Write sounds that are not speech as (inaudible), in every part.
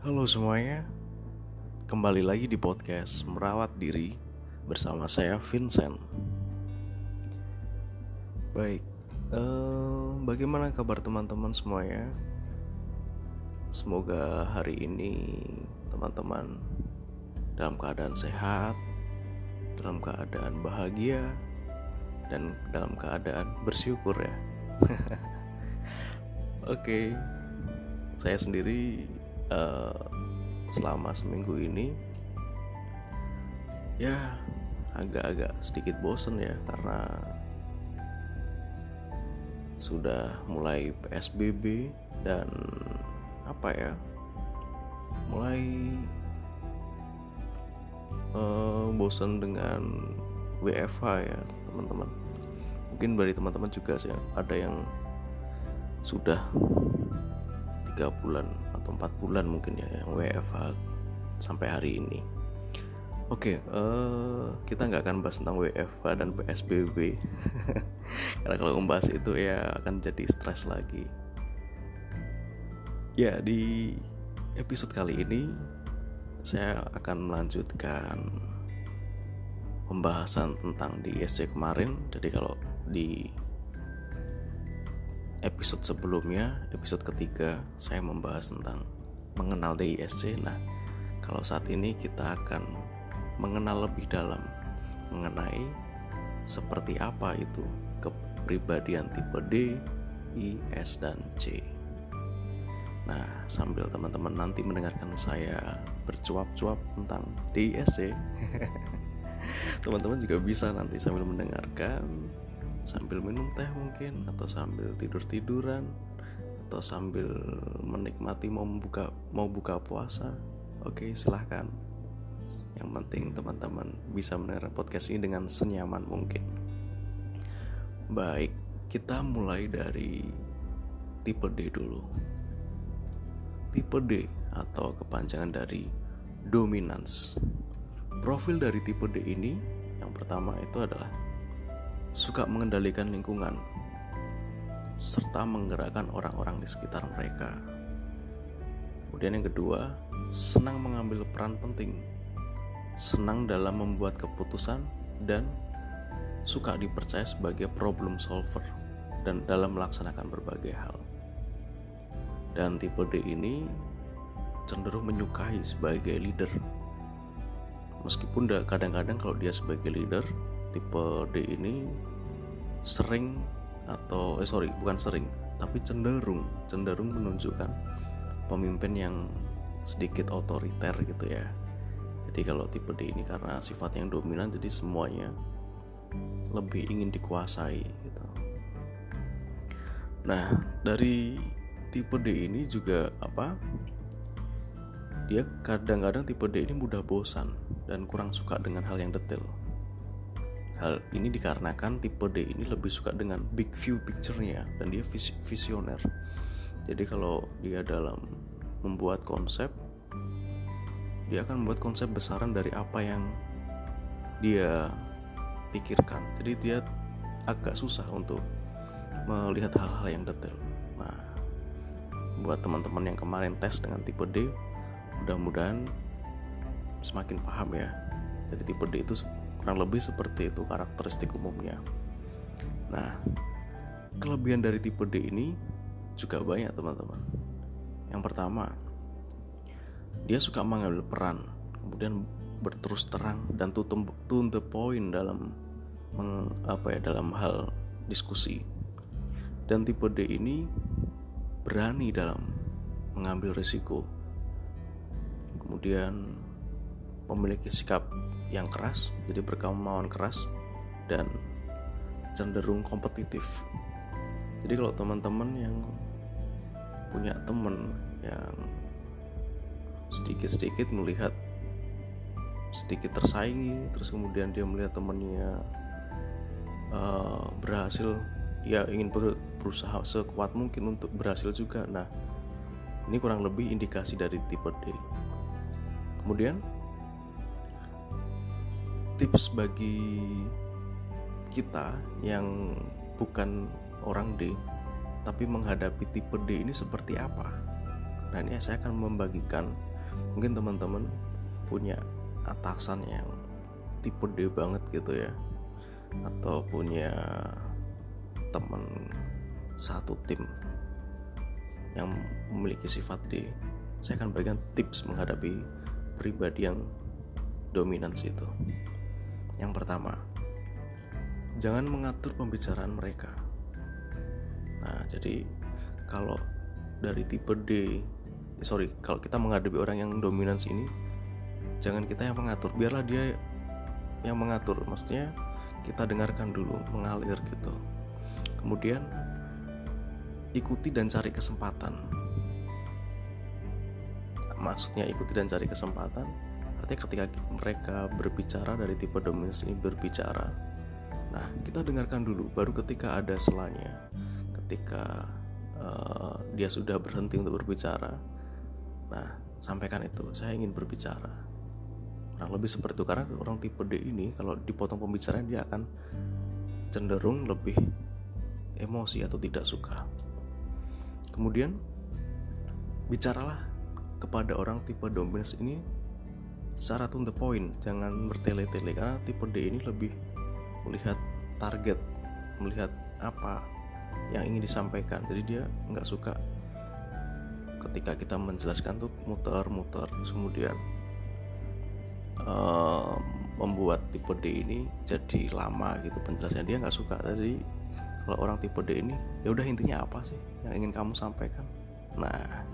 Halo semuanya, kembali lagi di podcast Merawat Diri bersama saya Vincent. Baik, eh, bagaimana kabar teman-teman semuanya? Semoga hari ini teman-teman dalam keadaan sehat, dalam keadaan bahagia, dan dalam keadaan bersyukur ya. (laughs) Oke, saya sendiri uh, selama seminggu ini ya agak-agak sedikit bosen ya karena sudah mulai PSBB dan apa ya mulai uh, bosen dengan WFH ya teman-teman. Mungkin dari teman-teman juga sih ada yang sudah tiga bulan atau empat bulan mungkin ya yang WFH sampai hari ini. Oke, okay, uh, eh, kita nggak akan bahas tentang WFH dan PSBB (laughs) karena kalau membahas itu ya akan jadi stres lagi. Ya di episode kali ini saya akan melanjutkan pembahasan tentang di SC kemarin. Jadi kalau di episode sebelumnya, episode ketiga, saya membahas tentang mengenal DISC. Nah, kalau saat ini kita akan mengenal lebih dalam mengenai seperti apa itu kepribadian tipe D, I, S, dan C. Nah, sambil teman-teman nanti mendengarkan saya bercuap-cuap tentang DISC, (laughs) teman-teman juga bisa nanti sambil mendengarkan sambil minum teh mungkin atau sambil tidur tiduran atau sambil menikmati mau buka mau buka puasa. Oke silahkan. Yang penting teman-teman bisa mendengar podcast ini dengan senyaman mungkin. Baik kita mulai dari tipe D dulu. Tipe D atau kepanjangan dari dominance. Profil dari tipe D ini yang pertama itu adalah suka mengendalikan lingkungan, serta menggerakkan orang-orang di sekitar mereka. Kemudian yang kedua, senang mengambil peran penting, senang dalam membuat keputusan dan suka dipercaya sebagai problem solver dan dalam melaksanakan berbagai hal. Dan tipe D ini cenderung menyukai sebagai leader. Meskipun kadang-kadang kalau dia sebagai leader, tipe D ini sering atau eh sorry bukan sering tapi cenderung cenderung menunjukkan pemimpin yang sedikit otoriter gitu ya. Jadi kalau tipe D ini karena sifat yang dominan jadi semuanya lebih ingin dikuasai gitu. Nah dari tipe D ini juga apa? Dia kadang-kadang tipe D ini mudah bosan dan kurang suka dengan hal yang detail Hal ini dikarenakan tipe D ini lebih suka dengan big view picture-nya dan dia vis visioner. Jadi kalau dia dalam membuat konsep, dia akan membuat konsep besaran dari apa yang dia pikirkan. Jadi dia agak susah untuk melihat hal-hal yang detail. Nah, buat teman-teman yang kemarin tes dengan tipe D, mudah-mudahan semakin paham ya. Jadi tipe D itu Kurang lebih seperti itu karakteristik umumnya. Nah, kelebihan dari tipe D ini juga banyak teman-teman. Yang pertama, dia suka mengambil peran, kemudian berterus terang dan to, the point dalam meng, apa ya dalam hal diskusi. Dan tipe D ini berani dalam mengambil risiko. Kemudian memiliki sikap yang keras, jadi berkemauan keras dan cenderung kompetitif. Jadi kalau teman-teman yang punya teman yang sedikit-sedikit melihat sedikit tersaingi, terus kemudian dia melihat temannya uh, berhasil, ya ingin ber, berusaha sekuat mungkin untuk berhasil juga. Nah, ini kurang lebih indikasi dari tipe D. Kemudian tips bagi kita yang bukan orang D tapi menghadapi tipe D ini seperti apa? Nah ini saya akan membagikan. Mungkin teman-teman punya atasan yang tipe D banget gitu ya atau punya teman satu tim yang memiliki sifat D. Saya akan berikan tips menghadapi pribadi yang dominans itu yang pertama jangan mengatur pembicaraan mereka. Nah jadi kalau dari tipe D sorry kalau kita menghadapi orang yang dominans ini jangan kita yang mengatur. Biarlah dia yang mengatur. Maksudnya kita dengarkan dulu mengalir gitu. Kemudian ikuti dan cari kesempatan. Maksudnya ikuti dan cari kesempatan artinya ketika mereka berbicara dari tipe dominus ini berbicara nah kita dengarkan dulu baru ketika ada selanya ketika uh, dia sudah berhenti untuk berbicara nah sampaikan itu saya ingin berbicara Nah lebih seperti itu karena orang tipe D ini kalau dipotong pembicaraan dia akan cenderung lebih emosi atau tidak suka. Kemudian bicaralah kepada orang tipe dominance ini secara to the point, jangan bertele-tele karena tipe D ini lebih melihat target, melihat apa yang ingin disampaikan. Jadi dia nggak suka ketika kita menjelaskan tuh muter-muter terus kemudian uh, membuat tipe D ini jadi lama gitu penjelasannya dia nggak suka. Tadi kalau orang tipe D ini ya udah intinya apa sih yang ingin kamu sampaikan? Nah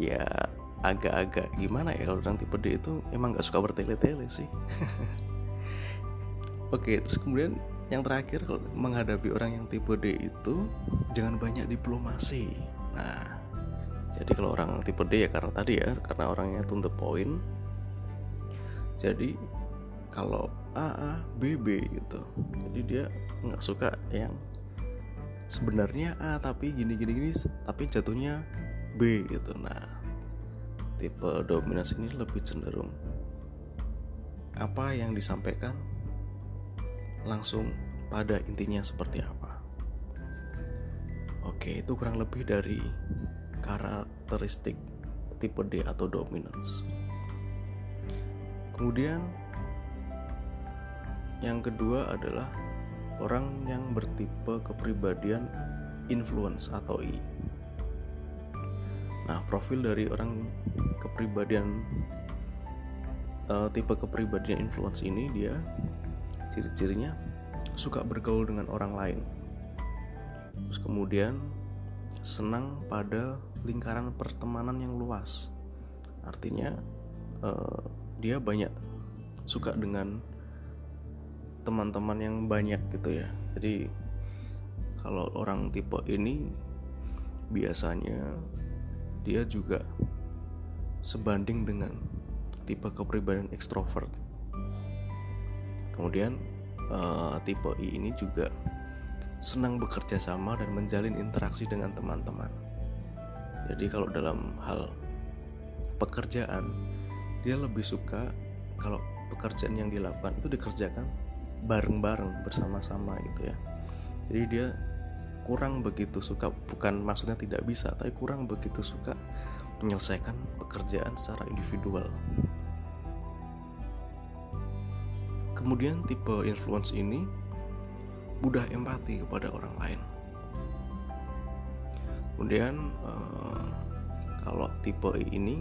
ya agak-agak gimana ya kalau orang tipe D itu emang nggak suka bertele-tele sih. (laughs) Oke terus kemudian yang terakhir kalau menghadapi orang yang tipe D itu jangan banyak diplomasi. Nah jadi kalau orang tipe D ya karena tadi ya karena orangnya to the point. Jadi kalau A A B B gitu jadi dia nggak suka yang sebenarnya A tapi gini gini gini tapi jatuhnya B gitu. Nah tipe dominasi ini lebih cenderung apa yang disampaikan langsung pada intinya seperti apa oke itu kurang lebih dari karakteristik tipe D atau dominance Kemudian yang kedua adalah orang yang bertipe kepribadian influence atau I. Nah, profil dari orang kepribadian uh, tipe kepribadian influence ini dia ciri-cirinya suka bergaul dengan orang lain. Terus kemudian senang pada lingkaran pertemanan yang luas. Artinya uh, dia banyak suka dengan teman-teman yang banyak gitu ya jadi kalau orang tipe ini biasanya dia juga sebanding dengan tipe kepribadian ekstrovert. Kemudian uh, tipe I ini juga senang bekerja sama dan menjalin interaksi dengan teman-teman. Jadi kalau dalam hal pekerjaan dia lebih suka kalau pekerjaan yang dilakukan itu dikerjakan bareng-bareng bersama-sama gitu ya. Jadi dia kurang begitu suka bukan maksudnya tidak bisa tapi kurang begitu suka menyelesaikan pekerjaan secara individual kemudian tipe influence ini mudah empati kepada orang lain kemudian uh, kalau tipe ini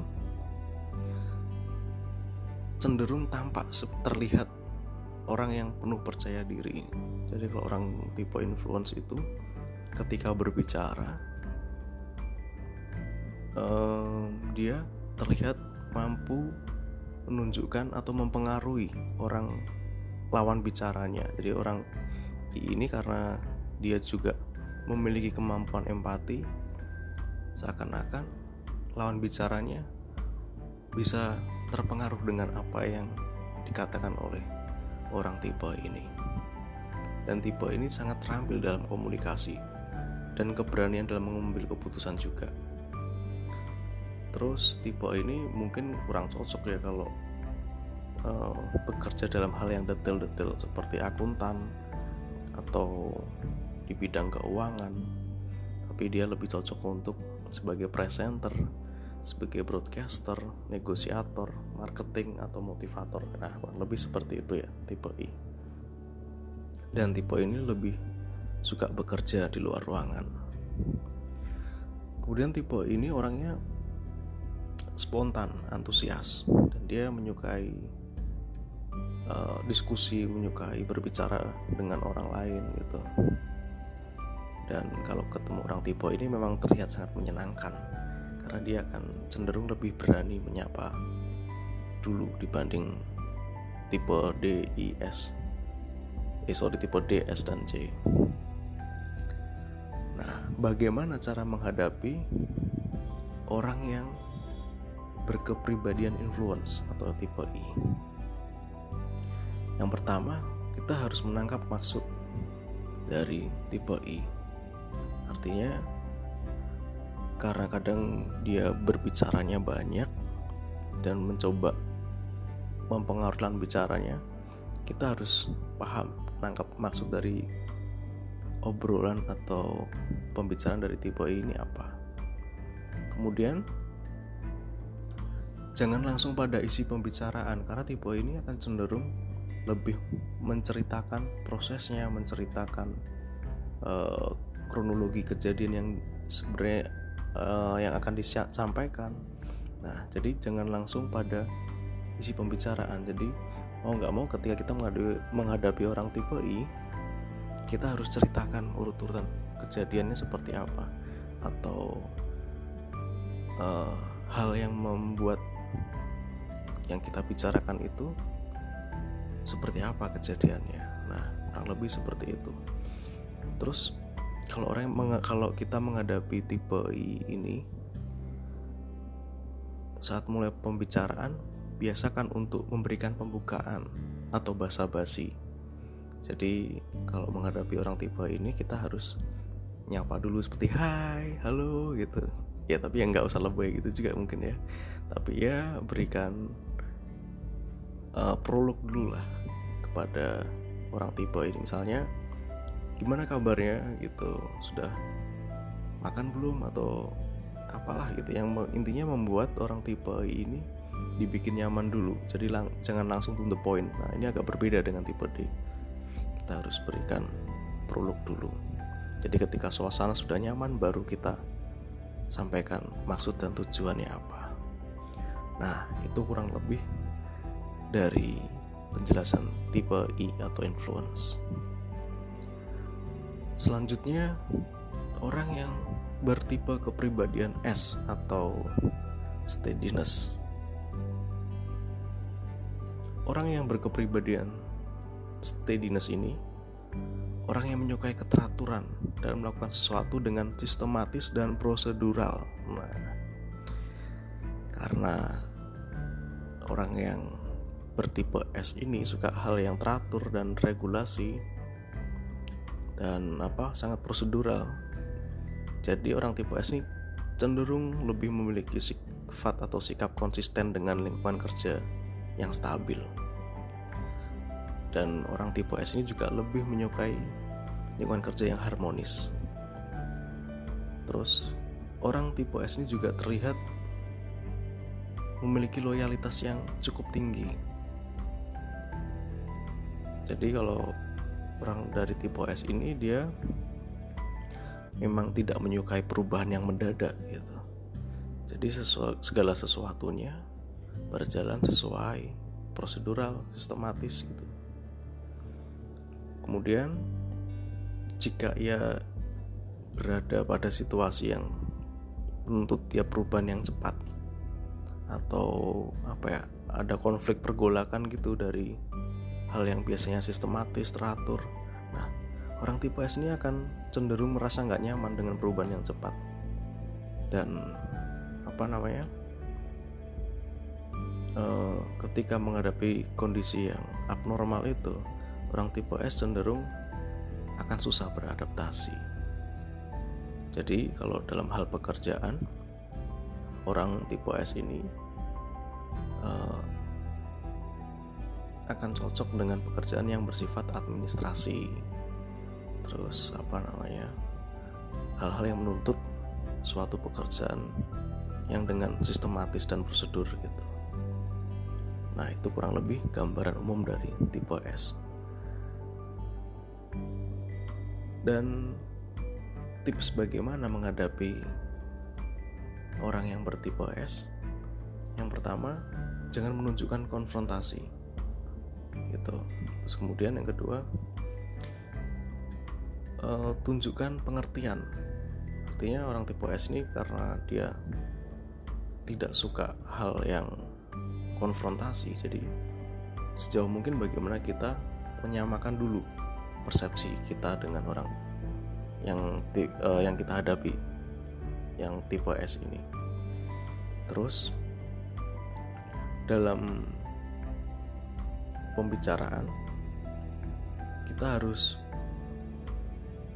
cenderung tampak terlihat orang yang penuh percaya diri. Jadi kalau orang tipe influence itu ketika berbicara um, dia terlihat mampu menunjukkan atau mempengaruhi orang lawan bicaranya. Jadi orang ini karena dia juga memiliki kemampuan empati seakan-akan lawan bicaranya bisa terpengaruh dengan apa yang dikatakan oleh orang tipe ini. Dan tipe ini sangat terampil dalam komunikasi dan keberanian dalam mengambil keputusan juga. Terus tipe ini mungkin kurang cocok ya kalau uh, bekerja dalam hal yang detail-detail seperti akuntan atau di bidang keuangan tapi dia lebih cocok untuk sebagai presenter sebagai broadcaster, negosiator, marketing atau motivator. Nah, lebih seperti itu ya tipe I. Dan tipe ini lebih suka bekerja di luar ruangan. Kemudian tipe ini orangnya spontan, antusias, dan dia menyukai uh, diskusi, menyukai berbicara dengan orang lain gitu. Dan kalau ketemu orang tipe ini memang terlihat sangat menyenangkan karena dia akan cenderung lebih berani menyapa dulu dibanding tipe D, I, S eh sorry tipe D, S, dan C bagaimana cara menghadapi orang yang berkepribadian influence atau tipe I? Yang pertama kita harus menangkap maksud dari tipe I. Artinya karena kadang dia berbicaranya banyak dan mencoba mempengaruhi bicaranya kita harus paham nangkap maksud dari obrolan atau pembicaraan dari tipe ini apa kemudian jangan langsung pada isi pembicaraan karena tipe ini akan cenderung lebih menceritakan prosesnya menceritakan uh, kronologi kejadian yang sebenarnya uh, yang akan disampaikan. Nah, jadi jangan langsung pada isi pembicaraan. Jadi mau nggak mau ketika kita menghadapi, menghadapi orang tipe I, kita harus ceritakan urut-urutan kejadiannya seperti apa atau uh, hal yang membuat yang kita bicarakan itu seperti apa kejadiannya. Nah, kurang lebih seperti itu. Terus kalau orang kalau kita menghadapi tipe I ini saat mulai pembicaraan biasakan untuk memberikan pembukaan atau basa-basi. Jadi kalau menghadapi orang tipe ini kita harus nyapa dulu seperti hai, halo gitu. Ya tapi yang nggak usah lebay gitu juga mungkin ya. Tapi ya berikan uh, prolog dulu lah kepada orang tipe ini. Misalnya gimana kabarnya? gitu. Sudah makan belum? atau apalah gitu. Yang intinya membuat orang tipe ini dibikin nyaman dulu. Jadi lang jangan langsung to the point. Nah ini agak berbeda dengan tipe D kita harus berikan prolog dulu. Jadi ketika suasana sudah nyaman baru kita sampaikan maksud dan tujuannya apa. Nah itu kurang lebih dari penjelasan tipe I atau influence. Selanjutnya, orang yang bertipe kepribadian S atau steadiness. Orang yang berkepribadian steadiness ini orang yang menyukai keteraturan dan melakukan sesuatu dengan sistematis dan prosedural. Nah, karena orang yang bertipe S ini suka hal yang teratur dan regulasi, dan apa sangat prosedural. Jadi orang tipe S ini cenderung lebih memiliki sifat atau sikap konsisten dengan lingkungan kerja yang stabil. Dan orang tipe S ini juga lebih menyukai lingkungan kerja yang harmonis. Terus orang tipe S ini juga terlihat memiliki loyalitas yang cukup tinggi. Jadi kalau orang dari tipe S ini dia memang tidak menyukai perubahan yang mendadak gitu. Jadi sesuai, segala sesuatunya berjalan sesuai prosedural, sistematis gitu. Kemudian jika ia berada pada situasi yang menuntut dia perubahan yang cepat atau apa ya ada konflik pergolakan gitu dari hal yang biasanya sistematis teratur. Nah, orang tipe S ini akan cenderung merasa nggak nyaman dengan perubahan yang cepat dan apa namanya uh, ketika menghadapi kondisi yang abnormal itu orang tipe S cenderung akan susah beradaptasi. Jadi kalau dalam hal pekerjaan orang tipe S ini uh, akan cocok dengan pekerjaan yang bersifat administrasi terus apa namanya hal-hal yang menuntut suatu pekerjaan yang dengan sistematis dan prosedur gitu. Nah, itu kurang lebih gambaran umum dari tipe S. Dan tips bagaimana menghadapi orang yang bertipe S? Yang pertama, jangan menunjukkan konfrontasi. Gitu. Terus kemudian yang kedua, uh, tunjukkan pengertian. Artinya orang tipe S ini karena dia tidak suka hal yang konfrontasi. Jadi sejauh mungkin bagaimana kita menyamakan dulu persepsi kita dengan orang yang uh, yang kita hadapi yang tipe S ini. Terus dalam pembicaraan kita harus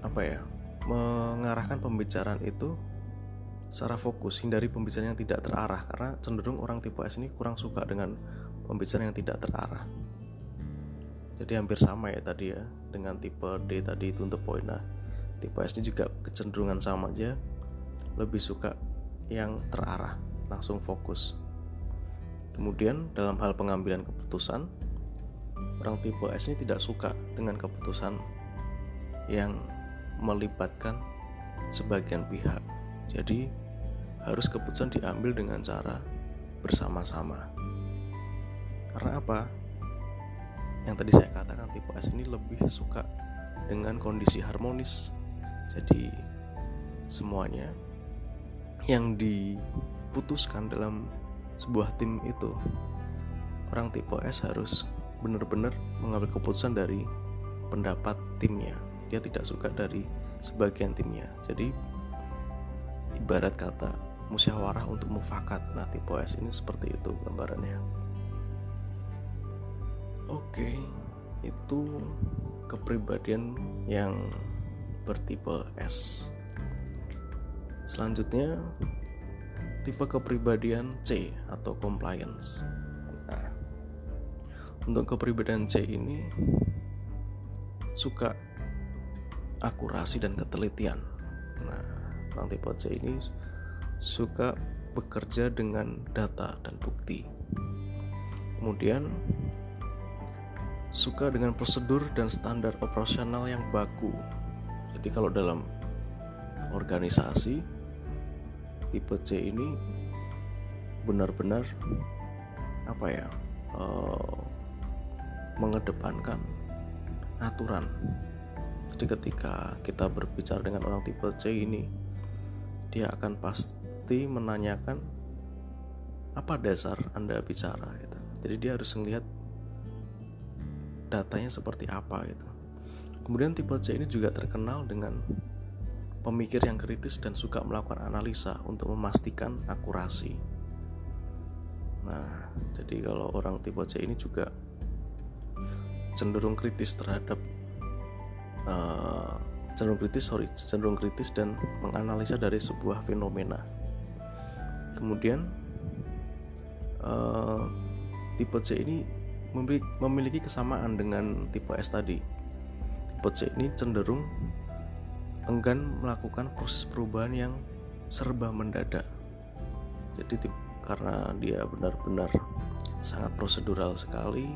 apa ya mengarahkan pembicaraan itu secara fokus hindari pembicaraan yang tidak terarah karena cenderung orang tipe S ini kurang suka dengan pembicaraan yang tidak terarah jadi hampir sama ya tadi ya dengan tipe D tadi itu untuk poin nah tipe S ini juga kecenderungan sama aja lebih suka yang terarah langsung fokus kemudian dalam hal pengambilan keputusan orang tipe S ini tidak suka dengan keputusan yang melibatkan sebagian pihak. Jadi harus keputusan diambil dengan cara bersama-sama. Karena apa? Yang tadi saya katakan tipe S ini lebih suka dengan kondisi harmonis. Jadi semuanya yang diputuskan dalam sebuah tim itu orang tipe S harus benar-benar mengambil keputusan dari pendapat timnya. Dia tidak suka dari sebagian timnya. Jadi ibarat kata musyawarah untuk mufakat. Nah tipe S ini seperti itu gambarannya itu kepribadian yang bertipe S selanjutnya tipe kepribadian C atau compliance nah untuk kepribadian C ini suka akurasi dan ketelitian. Nah, orang tipe C ini suka bekerja dengan data dan bukti. Kemudian suka dengan prosedur dan standar operasional yang baku. Jadi kalau dalam organisasi tipe C ini benar-benar apa ya uh, mengedepankan aturan jadi ketika kita berbicara dengan orang tipe C ini, dia akan pasti menanyakan apa dasar Anda bicara gitu. Jadi dia harus melihat datanya seperti apa gitu. Kemudian tipe C ini juga terkenal dengan pemikir yang kritis dan suka melakukan analisa untuk memastikan akurasi. Nah, jadi kalau orang tipe C ini juga cenderung kritis terhadap uh, cenderung kritis sorry cenderung kritis dan menganalisa dari sebuah fenomena kemudian uh, tipe C ini memiliki kesamaan dengan tipe S tadi. Tipe C ini cenderung enggan melakukan proses perubahan yang serba mendadak. Jadi karena dia benar-benar sangat prosedural sekali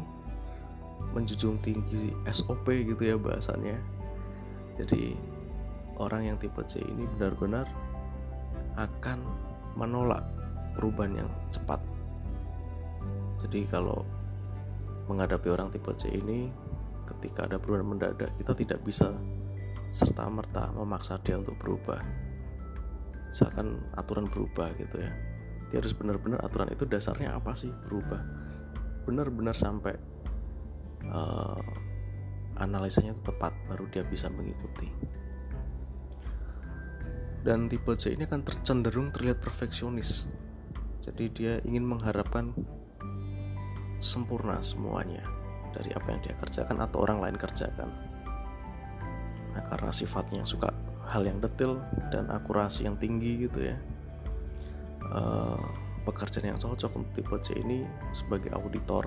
menjunjung tinggi SOP gitu ya bahasannya. Jadi orang yang tipe C ini benar-benar akan menolak perubahan yang cepat. Jadi kalau menghadapi orang tipe C ini ketika ada perubahan mendadak kita tidak bisa serta merta memaksa dia untuk berubah. Misalkan aturan berubah gitu ya. Dia harus benar-benar aturan itu dasarnya apa sih berubah. Benar-benar sampai uh, analisanya itu tepat baru dia bisa mengikuti dan tipe C ini akan tercenderung terlihat perfeksionis jadi dia ingin mengharapkan sempurna semuanya dari apa yang dia kerjakan atau orang lain kerjakan nah karena sifatnya suka hal yang detail dan akurasi yang tinggi gitu ya uh, pekerjaan yang cocok untuk tipe C ini sebagai auditor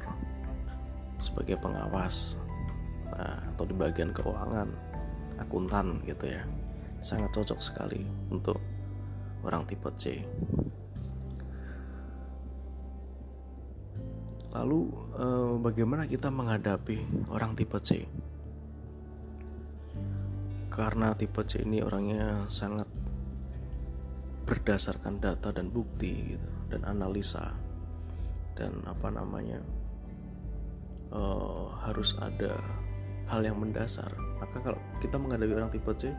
sebagai pengawas nah, atau di bagian keuangan akuntan gitu ya sangat cocok sekali untuk orang tipe C. Lalu eh, bagaimana kita menghadapi orang tipe C? Karena tipe C ini orangnya sangat berdasarkan data dan bukti gitu dan analisa. Dan apa namanya uh, harus ada hal yang mendasar. Maka kalau kita menghadapi orang tipe C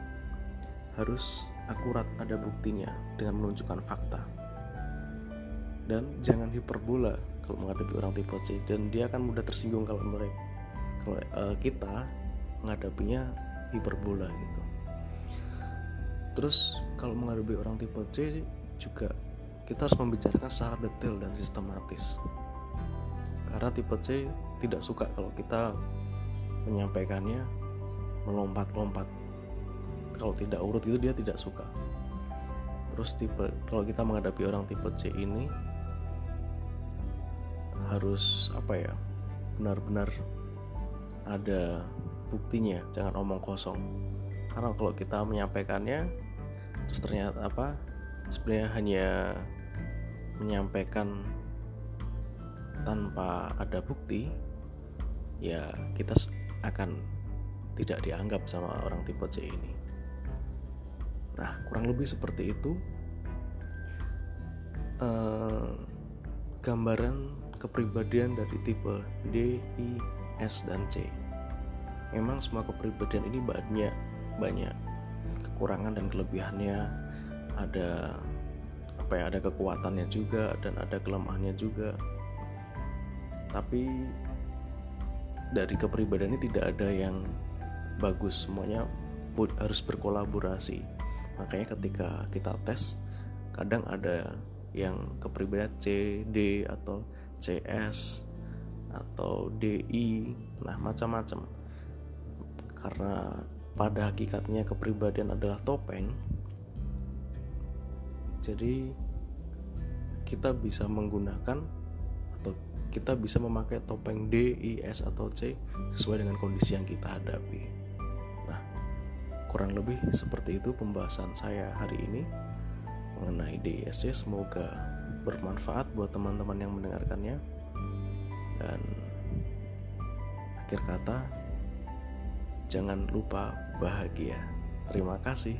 harus akurat ada buktinya dengan menunjukkan fakta. Dan jangan hiperbola kalau menghadapi orang tipe C. Dan dia akan mudah tersinggung kalau mereka kalau uh, kita menghadapinya hiperbola gitu. Terus kalau menghadapi orang tipe C juga kita harus membicarakan secara detail dan sistematis. Karena tipe C tidak suka kalau kita menyampaikannya melompat-lompat. Kalau tidak urut itu dia tidak suka. Terus tipe kalau kita menghadapi orang tipe C ini harus apa ya benar-benar ada buktinya jangan omong kosong. Karena kalau kita menyampaikannya terus ternyata apa sebenarnya hanya menyampaikan tanpa ada bukti ya kita akan tidak dianggap sama orang tipe C ini. Nah kurang lebih seperti itu. Uh, gambaran kepribadian dari tipe D, I, S, dan C. Memang semua kepribadian ini banyak banyak kekurangan dan kelebihannya. Ada apa ya ada kekuatannya juga dan ada kelemahannya juga. Tapi dari kepribadian ini tidak ada yang bagus. Semuanya harus berkolaborasi. Makanya ketika kita tes kadang ada yang kepribadian C, D atau CS atau DI nah macam-macam karena pada hakikatnya kepribadian adalah topeng jadi kita bisa menggunakan kita bisa memakai topeng D, I, S atau C sesuai dengan kondisi yang kita hadapi. Nah, kurang lebih seperti itu pembahasan saya hari ini mengenai D, I, S, C. Semoga bermanfaat buat teman-teman yang mendengarkannya. Dan akhir kata, jangan lupa bahagia. Terima kasih.